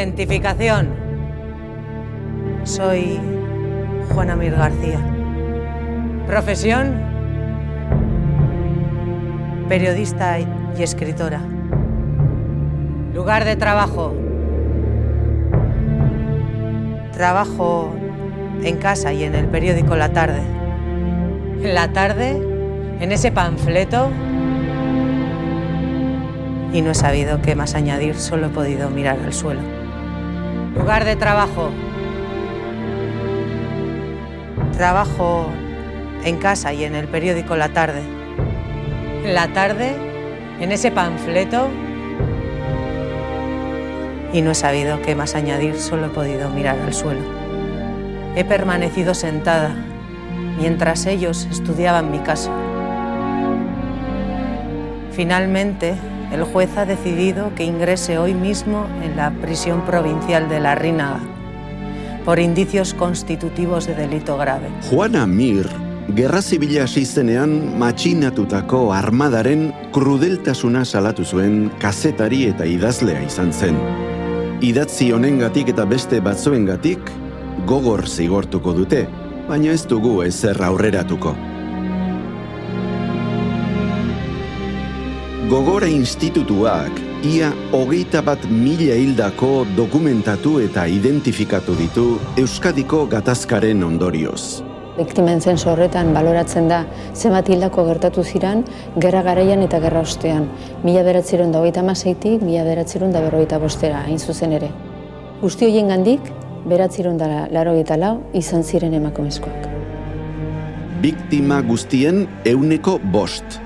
Identificación. Soy Juana Mir García. Profesión. Periodista y escritora. Lugar de trabajo. Trabajo en casa y en el periódico La Tarde. En la tarde, en ese panfleto, y no he sabido qué más añadir, solo he podido mirar al suelo. Lugar de trabajo. Trabajo en casa y en el periódico La Tarde. La tarde, en ese panfleto, y no he sabido qué más añadir, solo he podido mirar al suelo. He permanecido sentada mientras ellos estudiaban mi caso. Finalmente, el juez ha decidido que ingrese hoy mismo en la prisión provincial de La Rínaga por indicios constitutivos de delito grave. Juana Mir, gerra zibila hasi zenean matxinatutako armadaren krudeltasuna salatu zuen kazetari eta idazlea izan zen. Idatzi honengatik eta beste batzuengatik gogor zigortuko dute, baina ez dugu ezer aurreratuko. Gogora institutuak ia hogeita bat mila hildako dokumentatu eta identifikatu ditu Euskadiko gatazkaren ondorioz. Biktimen zenso horretan baloratzen da zenbat hildako gertatu ziran gerra garaian eta gerra ostean. Mila beratzeron da hogeita maseitik, mila beratzeron da berrogeita bostera, hain zuzen ere. Guzti horien gandik, beratzeron da laro lau izan ziren emakumezkoak. Biktima guztien euneko bost.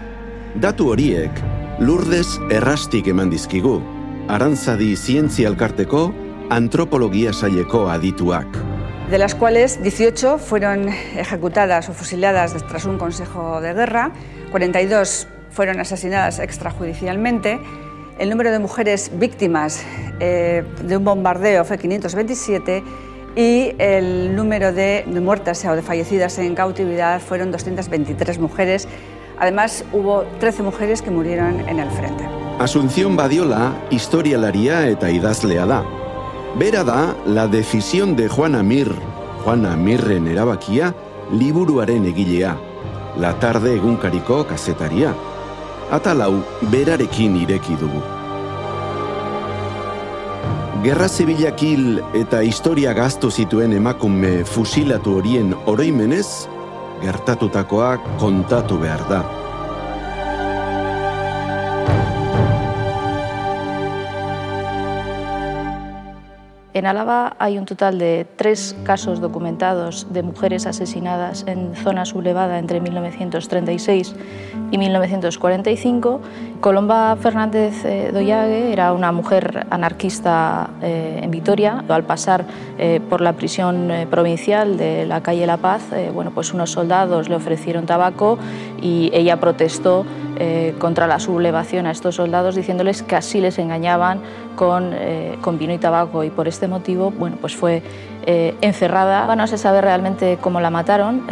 Datu horiek, lurdez errastik eman dizkigu. Arantzadi zientzia elkarteko antropologia saileko adituak. de las cuales 18 fueron ejecutadas o fusiladas tras un consejo de guerra, 42 fueron asesinadas extrajudicialmente, el número de mujeres víctimas eh, de un bombardeo fue 527 y el número de muertas o de fallecidas en cautividad fueron 223 mujeres. Además, hubo 13 mujeres que murieron en el frente. Asunción Badiola, historialaria eta idazlea da. Bera da La decisión de Juana Mir, Juana Mirren erabakia, liburuaren egilea. La tarde egunkariko kazetaria. Atalau berarekin ireki dugu. Gerra zibilak hil eta historia gaztu zituen emakume fusilatu horien oroimenez, gertatutakoa kontatu behar da. En Álava hay un total de tres casos documentados de mujeres asesinadas en zona sublevada entre 1936 y 1945. Colomba Fernández eh, Doyague era una mujer anarquista eh, en Vitoria. Al pasar eh, por la prisión provincial de la calle La Paz, bueno, pues unos soldados le ofrecieron tabaco y ella protestó contra la sublevación a estos soldados diciéndoles que así les engañaban con, con vino y tabaco y por este motivo bueno, pues fue encerrada. No se sabe realmente cómo la mataron,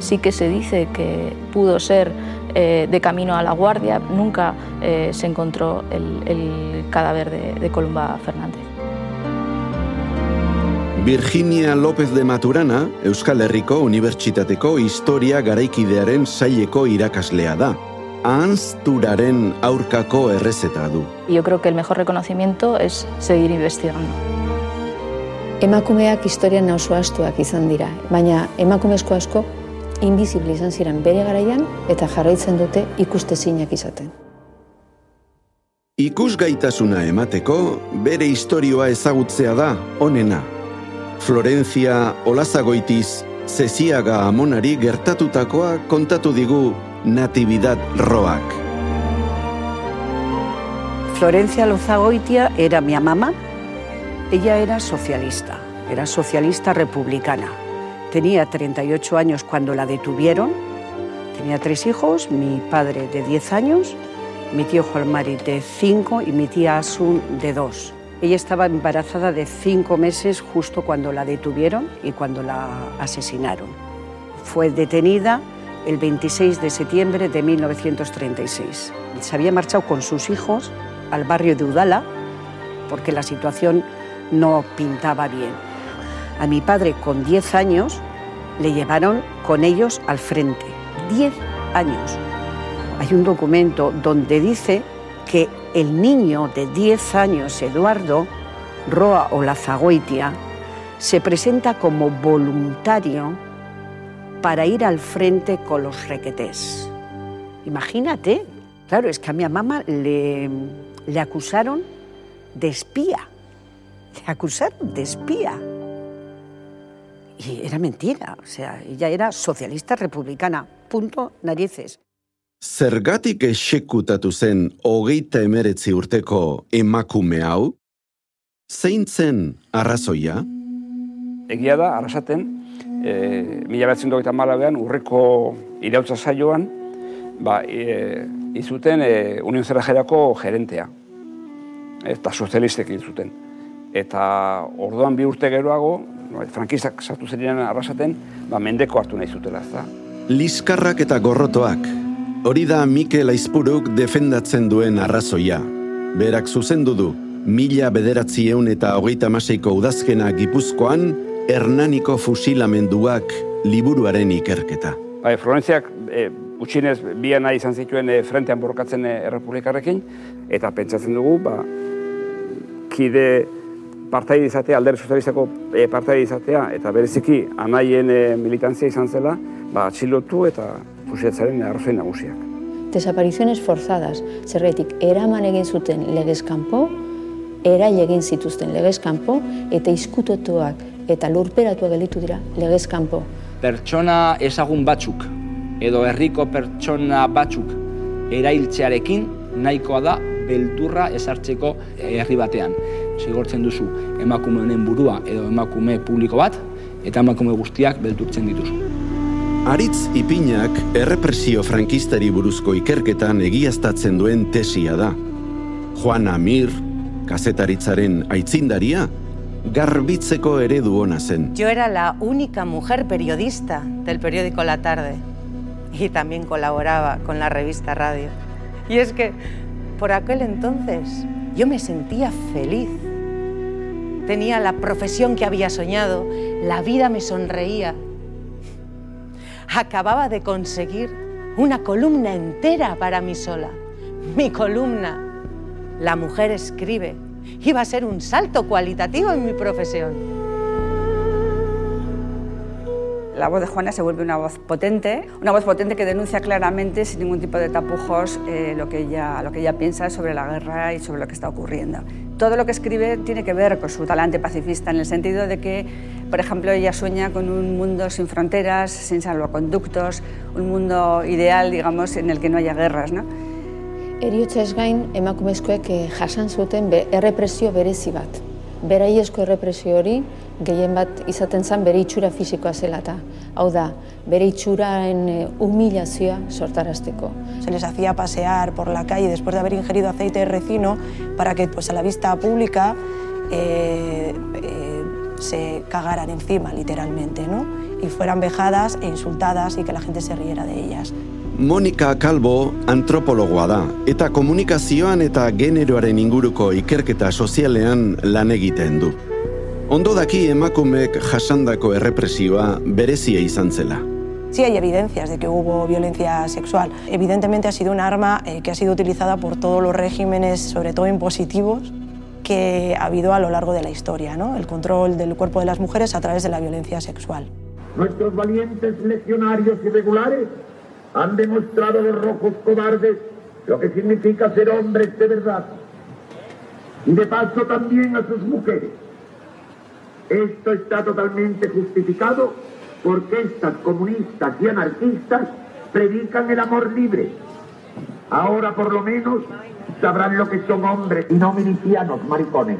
sí que se dice que pudo ser eh, de camino a la guardia, nunca eh, se encontró el, el cadáver de, de Columba Fernández. Virginia López de Maturana, Euskal Herriko Unibertsitateko Historia Garaikidearen saileko irakaslea da. Ahanzturaren aurkako errezeta du. Yo creo que el mejor reconocimiento es seguir investigando. Emakumeak historian nauso astuak izan dira, baina emakumezko asko invisible izan ziren bere garaian eta jarraitzen dute ikustezinak izaten. Ikusgaitasuna emateko bere istorioa ezagutzea da onena. Florencia Olazagoitiz Zeziaga Amonari gertatutakoa kontatu digu Natividad Roak. Florencia Lozagoitia era mi mamá. Ella era socialista, era socialista republicana. Tenía 38 años cuando la detuvieron. Tenía tres hijos, mi padre de 10 años, mi tío Juan Mari de 5 y mi tía Asun de 2. Ella estaba embarazada de 5 meses justo cuando la detuvieron y cuando la asesinaron. Fue detenida el 26 de septiembre de 1936. Se había marchado con sus hijos al barrio de Udala porque la situación no pintaba bien. A mi padre con 10 años le llevaron con ellos al frente. 10 años. Hay un documento donde dice que el niño de 10 años, Eduardo Roa Olazagoitia, se presenta como voluntario para ir al frente con los requetés. Imagínate, claro, es que a mi mamá le, le acusaron de espía. Le acusaron de espía. Y era mentira, o sea, ella era socialista republicana, punto narices. Zergatik esekutatu zen hogeita emeretzi urteko emakume hau? Zein zen arrazoia? Egia da, arrasaten, e, mila behatzen dogeita malabean, urreko irautza saioan, ba, e, izuten e, Union Zerajerako gerentea. Eta sozialistek izuten. Eta orduan bi urte geroago, frankistak sartu zerien arrasaten, ba, mendeko hartu nahi zutela, ez da. Liskarrak eta gorrotoak. Hori da Mikel Aizpuruk defendatzen duen arrazoia. Berak zuzendu du, mila bederatzieun eta hogeita maseiko udazkena gipuzkoan, Hernaniko fusilamenduak liburuaren ikerketa. Bai, Florentziak e, utxinez bian nahi izan zituen e, frentean borrokatzen e, errepublikarrekin, eta pentsatzen dugu, ba, kide partai izatea, alderri sozialistako e, partai izatea, eta bereziki anaien e, militantzia izan zela, ba, atxilotu eta fusilatzaren arrozoi nagusiak. Desapariziones forzadas, zerretik, eraman egin zuten legezkanpo, erai egin zituzten legezkanpo, eta izkutotuak eta lurperatua gelitu dira legezkanpo. Pertsona ezagun batzuk edo herriko pertsona batzuk erailtzearekin nahikoa da beldurra ezartzeko herri batean. Zigortzen duzu emakume honen burua edo emakume publiko bat eta emakume guztiak beldurtzen dituzu. Aritz Ipinak errepresio frankistari buruzko ikerketan egiaztatzen duen tesia da. Juan Amir, kazetaritzaren aitzindaria, garbitzeko eredu ona zen. Yo era la única mujer periodista del periódico La Tarde y también colaboraba con la revista Radio. Y es que por aquel entonces yo me sentía feliz. Tenía la profesión que había soñado, la vida me sonreía. Acababa de conseguir una columna entera para mí sola. Mi columna. La mujer escribe iba a ser un salto cualitativo en mi profesión. La voz de Juana se vuelve una voz potente, una voz potente que denuncia claramente, sin ningún tipo de tapujos, eh, lo, que ella, lo que ella piensa sobre la guerra y sobre lo que está ocurriendo. Todo lo que escribe tiene que ver con su talante pacifista, en el sentido de que, por ejemplo, ella sueña con un mundo sin fronteras, sin salvoconductos, un mundo ideal, digamos, en el que no haya guerras. ¿no? Eriotza ez gain, emakumezkoek eh, jasan zuten errepresio berezi bat. Beraiezko errepresio hori, gehien bat izaten zen bere itxura fisikoa zela eta. Hau da, bere itxuraen eh, humilazioa sortarazteko. Se les hacía pasear por la calle después de haber ingerido aceite de recino para que pues, a la vista pública eh, eh, se cagaran encima, literalmente, ¿no? y fueran vejadas e insultadas y que la gente se riera de ellas. Monika Kalbo antropologoa da eta komunikazioan eta generoaren inguruko ikerketa sozialean lan egiten du. Ondo daki emakumek jasandako errepresioa berezia izan zela. Sí hay evidencias de que hubo violencia sexual. Evidentemente ha sido un arma eh, que ha sido utilizada por todos los regímenes, sobre todo impositivos, que ha habido a lo largo de la historia, ¿no? El control del cuerpo de las mujeres a través de la violencia sexual. Nuestros valientes legionarios irregulares han demostrado los rojos cobardes lo que significa ser hombres de verdad. Y de paso también a sus mujeres. Esto está totalmente justificado porque estas comunistas y anarquistas predican el amor libre. Ahora por lo menos sabrán lo que son hombres y no milicianos maricones.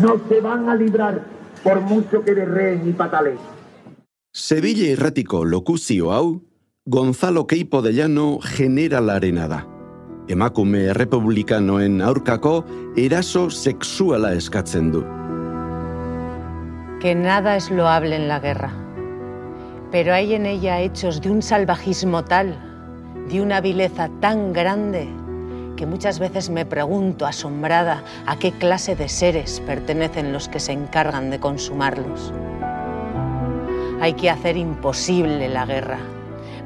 No se van a librar por mucho que derreen y pataleen. Sevilla irratiko lokuzio hau, Gonzalo Keipo de Llano generalarena da. Emakume errepublikanoen aurkako eraso sexuala eskatzen du. Que nada es loable en la guerra, pero hay en ella hechos de un salvajismo tal, de una vileza tan grande, que muchas veces me pregunto asombrada a qué clase de seres pertenecen los que se encargan de consumarlos. Hay que hacer imposible la guerra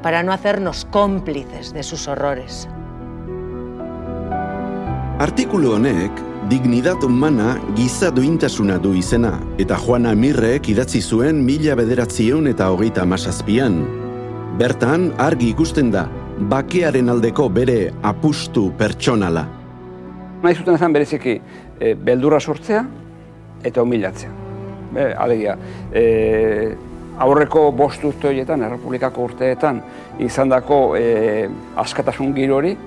para no hacernos cómplices de sus horrores. Artikulu honek, dignidad humana giza duintasuna du izena, eta Juana Mirrek idatzi zuen mila bederatzieun eta hogeita masazpian. Bertan, argi ikusten da, bakearen aldeko bere apustu pertsonala. Nahi zuten ezan bereziki e, beldurra sortzea eta humilatzea. Be, alegia, e, aurreko bost urte horietan, Errepublikako urteetan, izandako e, askatasun giro hori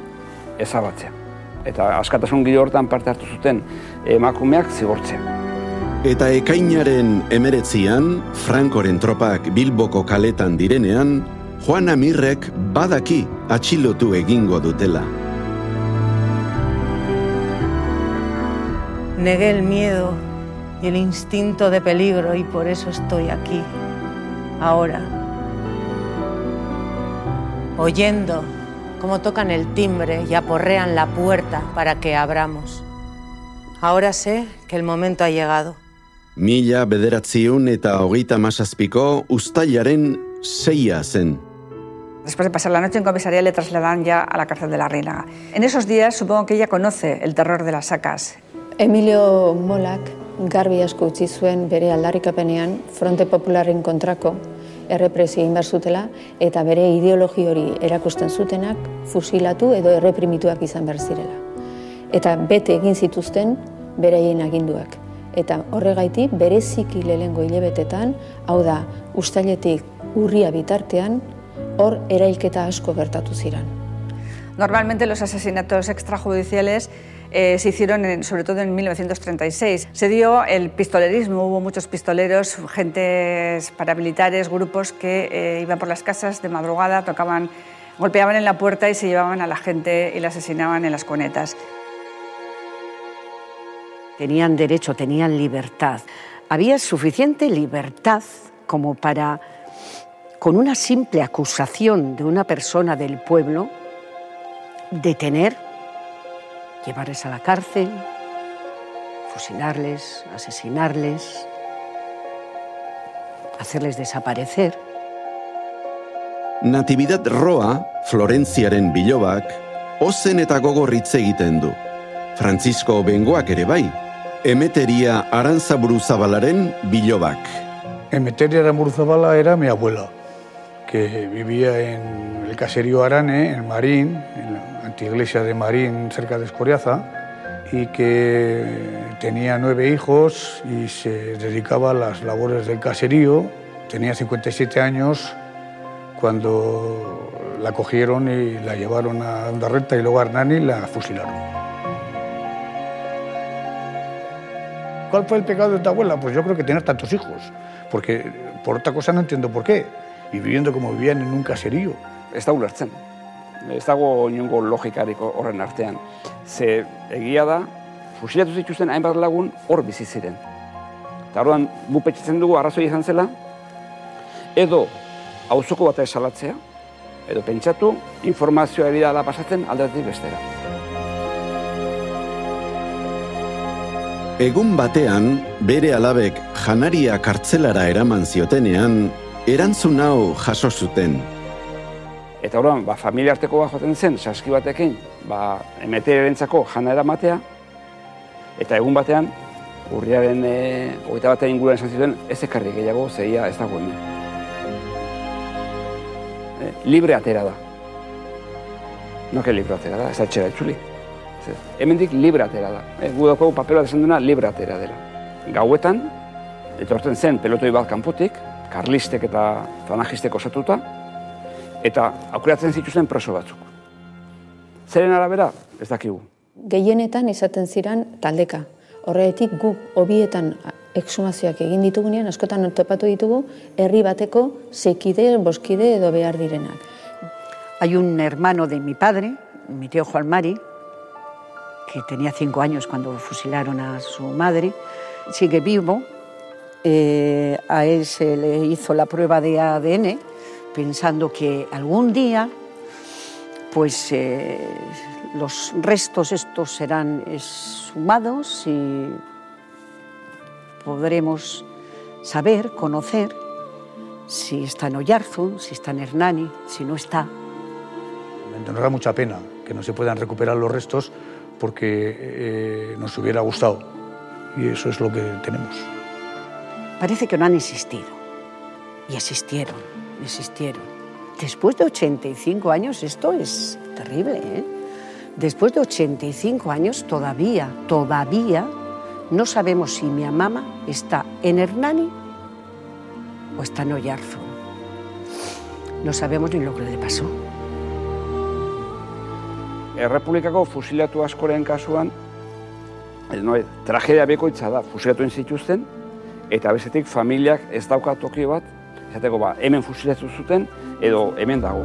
ezabatzea. Eta askatasun giro hortan parte hartu zuten emakumeak zigortzea. Eta ekainaren emeretzian, Frankoren tropak Bilboko kaletan direnean, Juana Mirrek badaki atxilotu egingo dutela. Negué el miedo y el instinto de peligro y por eso estoy aquí, ahora, oyendo cómo tocan el timbre y aporrean la puerta para que abramos. Ahora sé que el momento ha llegado. Mila bederatziun eta hogeita masazpiko ustailaren seia zen. Después de pasar la noche en comisaría le trasladan ya a la cárcel de la Reina. En esos días supongo que ella conoce el terror de las sacas. Emilio Molak garbi asko utzi zuen bere aldarrikapenean Fronte Popularren kontrako errepresio egin zutela eta bere ideologi hori erakusten zutenak fusilatu edo erreprimituak izan behar zirela. Eta bete egin zituzten beraien aginduak. Eta horregaitik bereziki lehengo hilebetetan, hau da, ustailetik urria bitartean, hor erailketa asko gertatu ziren. Normalmente los asesinatos extrajudiciales eh, se hicieron en, sobre todo en 1936. Se dio el pistolerismo, hubo muchos pistoleros, gentes paramilitares, grupos que eh, iban por las casas de madrugada, tocaban, golpeaban en la puerta y se llevaban a la gente y la asesinaban en las conetas. Tenían derecho, tenían libertad. Había suficiente libertad como para, con una simple acusación de una persona del pueblo, detener, llevarles a la cárcel, fusilarles, asesinarles, hacerles desaparecer. Natividad Roa, Florentziaren bilobak, ozen eta gogorritze egiten du. Francisco Bengoak ere bai, Emeteria Arantzaburu Zabalaren bilobak. Emeteria Arantzaburu Zabala era mi abuela, que vivía en el caserío Arane, en Marín, en la antiglesia de Marín, cerca de Escoriaza, y que tenía nueve hijos y se dedicaba a las labores del caserío. Tenía 57 años cuando la cogieron y la llevaron a Ondarreta y luego a Hernani y la fusilaron. ¿Cuál fue el pecado de tu abuela? Pues yo creo que tener tantos hijos, porque por otra cosa no entiendo por qué, y viviendo como vivían en un caserío. Ez da ulertzen. Ez dago inongo logikarik horren artean. Ze egia da, fusilatu zituzten hainbat lagun hor bizi ziren. Eta orduan, gu petxitzen dugu arrazoi izan zela, edo auzoko bat esalatzea, edo pentsatu, informazioa ebida da pasatzen aldetik bestera. Egun batean, bere alabek janaria kartzelara eraman ziotenean, erantzun hau jaso zuten. Eta orduan, ba, familia arteko bat joaten zen, saski batekin, ba, emeterentzako jana eramatea, eta egun batean, urriaren e, hogeita batean inguruan esan zituen, ez ekarri gehiago, zeia ez dago hemen. E, libre atera da. No que libre atera da, ez da txera etxuli. Hemendik libre atera da. E, gu daukagu papela esan duena libre atera dela. Gauetan, etortzen zen pelotoi bat kanpotik, karlistek eta fanajistek osatuta, eta aukeratzen zituzten preso batzuk. Zeren arabera, ez dakigu. Gehienetan izaten ziren taldeka. Horretik guk hobietan exhumazioak egin ditugunean, askotan topatu ditugu, herri bateko sekide, boskide edo behar direnak. Hay un hermano de mi padre, mi tío Juan Mari, que tenía cinco años cuando fusilaron a su madre, sigue vivo. Eh, a él se le hizo la prueba de ADN pensando que algún día pues eh, los restos estos serán sumados y podremos saber, conocer si está en Oyarzun, si está en Hernani, si no está. Nos da mucha pena que no se puedan recuperar los restos porque eh, nos hubiera gustado y eso es lo que tenemos. Parece que no han existido y existieron, existieron. Después de 85 años, esto es terrible, ¿eh? Después de 85 años todavía, todavía no sabemos si mi mamá está en Hernani o está en Oyarzun. No sabemos ni lo que le pasó. Errepublikako fusilatu askoren kasuan, no, tragedia bekoitza da, fusilatu zituzten, eta bezetik familiak ez dauka toki bat, esateko ba, hemen fusilatu zuten, edo hemen dago.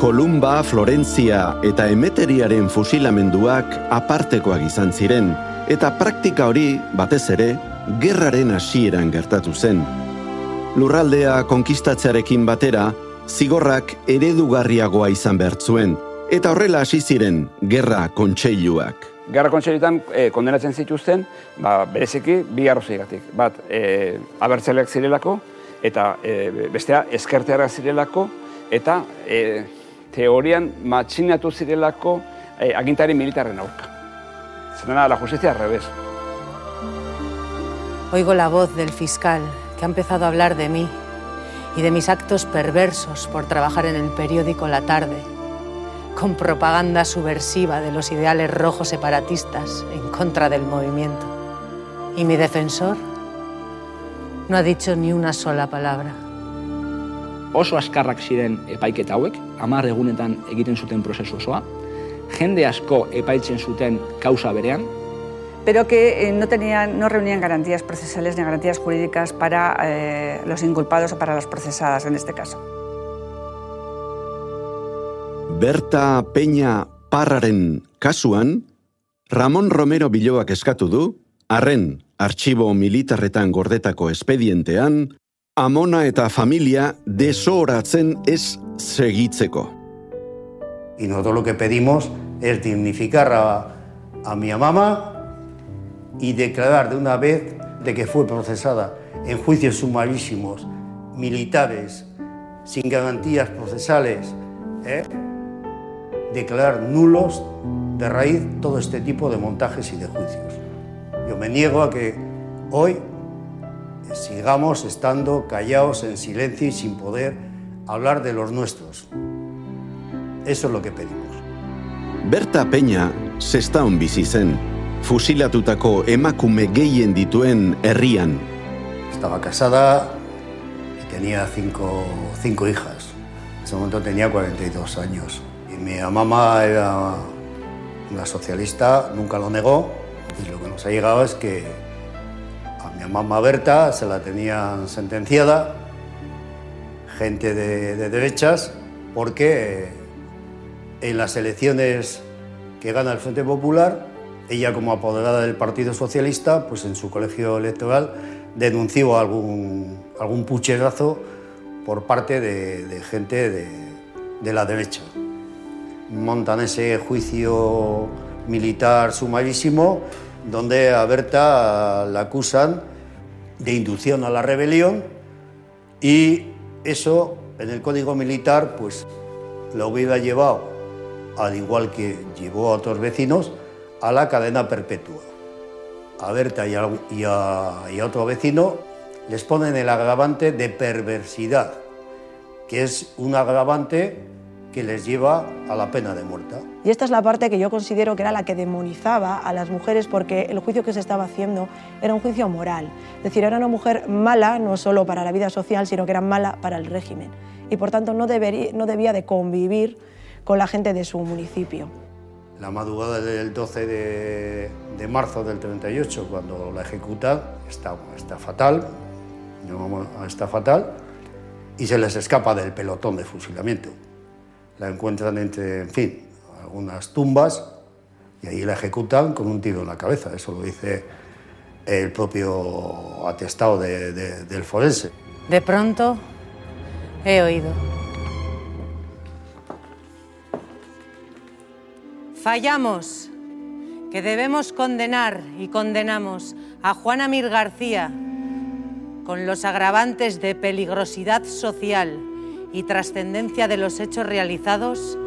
Kolumba, Florentzia eta Emeteriaren fusilamenduak apartekoak izan ziren, eta praktika hori, batez ere, gerraren hasieran gertatu zen. Lurraldea konkistatzearekin batera, zigorrak eredugarriagoa izan bertzuen, eta horrela hasi ziren gerra kontseiluak. Gerra kontseiluetan e, kondenatzen zituzten, ba, bereziki bi arrozigatik. Bat, e, abertzaleak zirelako, eta e, bestea eskerteara zirelako, eta e, teorian matxinatu zirelako e, agintari militarren aurka. Zena la justicia al revés. Oigo la voz del fiscal que ha empezado a hablar de mí y de mis actos perversos por trabajar en el periódico La Tarde, con propaganda subversiva de los ideales rojos separatistas en contra del movimiento. Y mi defensor no ha dicho ni una sola palabra. Oso askarrak ziren epaiketa hauek, hamar egunetan egiten zuten prozesu osoa, jende asko epaitzen zuten kausa berean, pero que eh, no, tenían, no reunían garantías procesales ni garantías jurídicas para eh, los inculpados o para las procesadas en este caso. Berta Peña Parraren kasuan, Ramon Romero Biloak eskatu du, arren artxibo militarretan gordetako espedientean, amona eta familia desoratzen ez segitzeko. Y nosotros lo que pedimos es dignificar a, a mi mamá y declarar de una vez de que fue procesada en juicios sumarísimos, militares, sin garantías procesales, ¿eh? Declarar nulos de raíz todo este tipo de montajes y de juicios. Yo me niego a que hoy sigamos estando callados en silencio y sin poder hablar de los nuestros. Eso es lo que pedimos. Berta Peña zestaun bizi zen, fusilatutako emakume gehien dituen herrian. Estaba casada y tenía cinco, cinco hijas. En ese momento tenía 42 años. Mi mamá era una socialista, nunca lo negó. Y lo que nos ha llegado es que a mi mamá Berta se la tenían sentenciada, gente de, de derechas, porque en las elecciones que gana el Frente Popular, ella como apoderada del Partido Socialista, pues en su colegio electoral denunció algún, algún pucherazo por parte de, gente de, la derecha. Montan ese juicio militar sumarísimo donde a Berta la acusan de inducción a la rebelión y eso en el código militar pues la hubiera llevado, al igual que llevó a otros vecinos, a la cadena perpetua. A Berta y a, otro vecino les ponen el agravante de perversidad, que es un agravante que les lleva a la pena de muerte. Y esta es la parte que yo considero que era la que demonizaba a las mujeres porque el juicio que se estaba haciendo era un juicio moral. Es decir, era una mujer mala no solo para la vida social, sino que era mala para el régimen. Y por tanto no, debería, no debía de convivir con la gente de su municipio. La madrugada del 12 de, de marzo del 38, cuando la ejecutan, está, está fatal, está fatal, y se les escapa del pelotón de fusilamiento. La encuentran entre, en fin, algunas tumbas y ahí la ejecutan con un tiro en la cabeza. Eso lo dice el propio atestado de, de, del forense. De pronto he oído. Fallamos, que debemos condenar y condenamos a Juana Mir García con los agravantes de peligrosidad social y trascendencia de los hechos realizados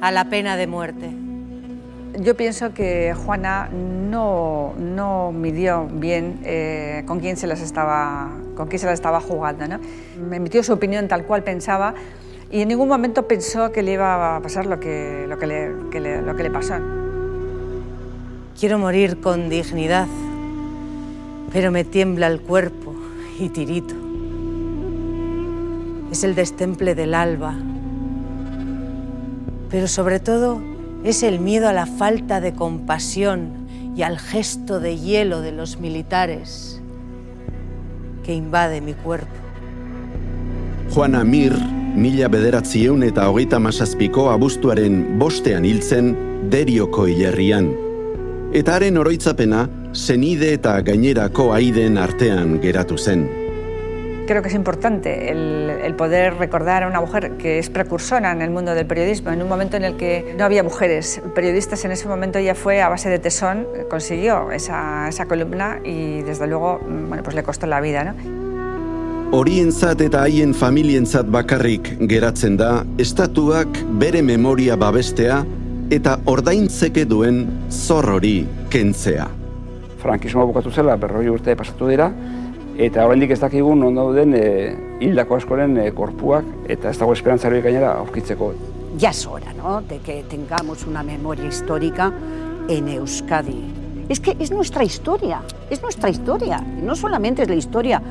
a la pena de muerte. Yo pienso que Juana no, no midió bien eh, con, quién se las estaba, con quién se las estaba jugando. ¿no? Me emitió su opinión tal cual pensaba y en ningún momento pensó que le iba a pasar lo que, lo que, le, que le, lo que le pasó. Quiero morir con dignidad, pero me tiembla el cuerpo y tirito. Es el destemple del alba, pero sobre todo es el miedo a la falta de compasión y al gesto de hielo de los militares que invade mi cuerpo. Juana Mir, mila bederatzieun eta hogeita masazpiko abuztuaren bostean hiltzen derioko hilerrian. Eta haren oroitzapena, senide eta gainerako aiden artean geratu zen. Creo que es importante el, el, poder recordar a una mujer que es precursora en el mundo del periodismo, en un momento en el que no había mujeres periodistas, en ese momento ella fue a base de tesón, consiguió esa, esa columna y desde luego bueno, pues le costó la vida. ¿no? Horientzat eta haien familientzat bakarrik geratzen da, estatuak bere memoria babestea eta ordaintzeke duen zor hori kentzea. Frankismoa bukatu zela, berroi urte pasatu dira, eta oraindik ez dakigun non dauden e, hildako askoren e, korpuak eta ez dago esperantzari gainera aurkitzeko. Ya es hora, ¿no?, de que tengamos una memoria histórica en Euskadi. Es que es nuestra historia, es nuestra historia. No solamente es la historia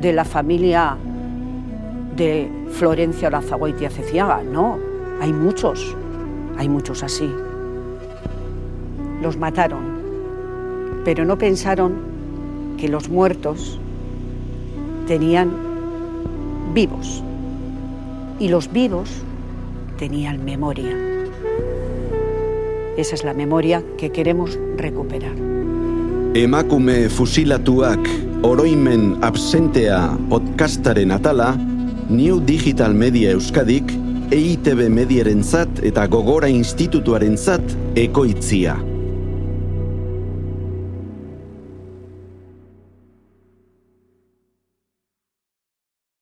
de la familia de Florencia Olazagoitia Ceciaga, no, hay muchos, hay muchos así. Los mataron, pero no pensaron que los muertos tenían vivos y los vivos tenían memoria. Esa es la memoria que queremos recuperar. Emakume fusilatuak oroimen absentea podcastaren atala, New Digital Media Euskadik, EITB Mediaren zat eta Gogora Institutuaren zat ekoitzia.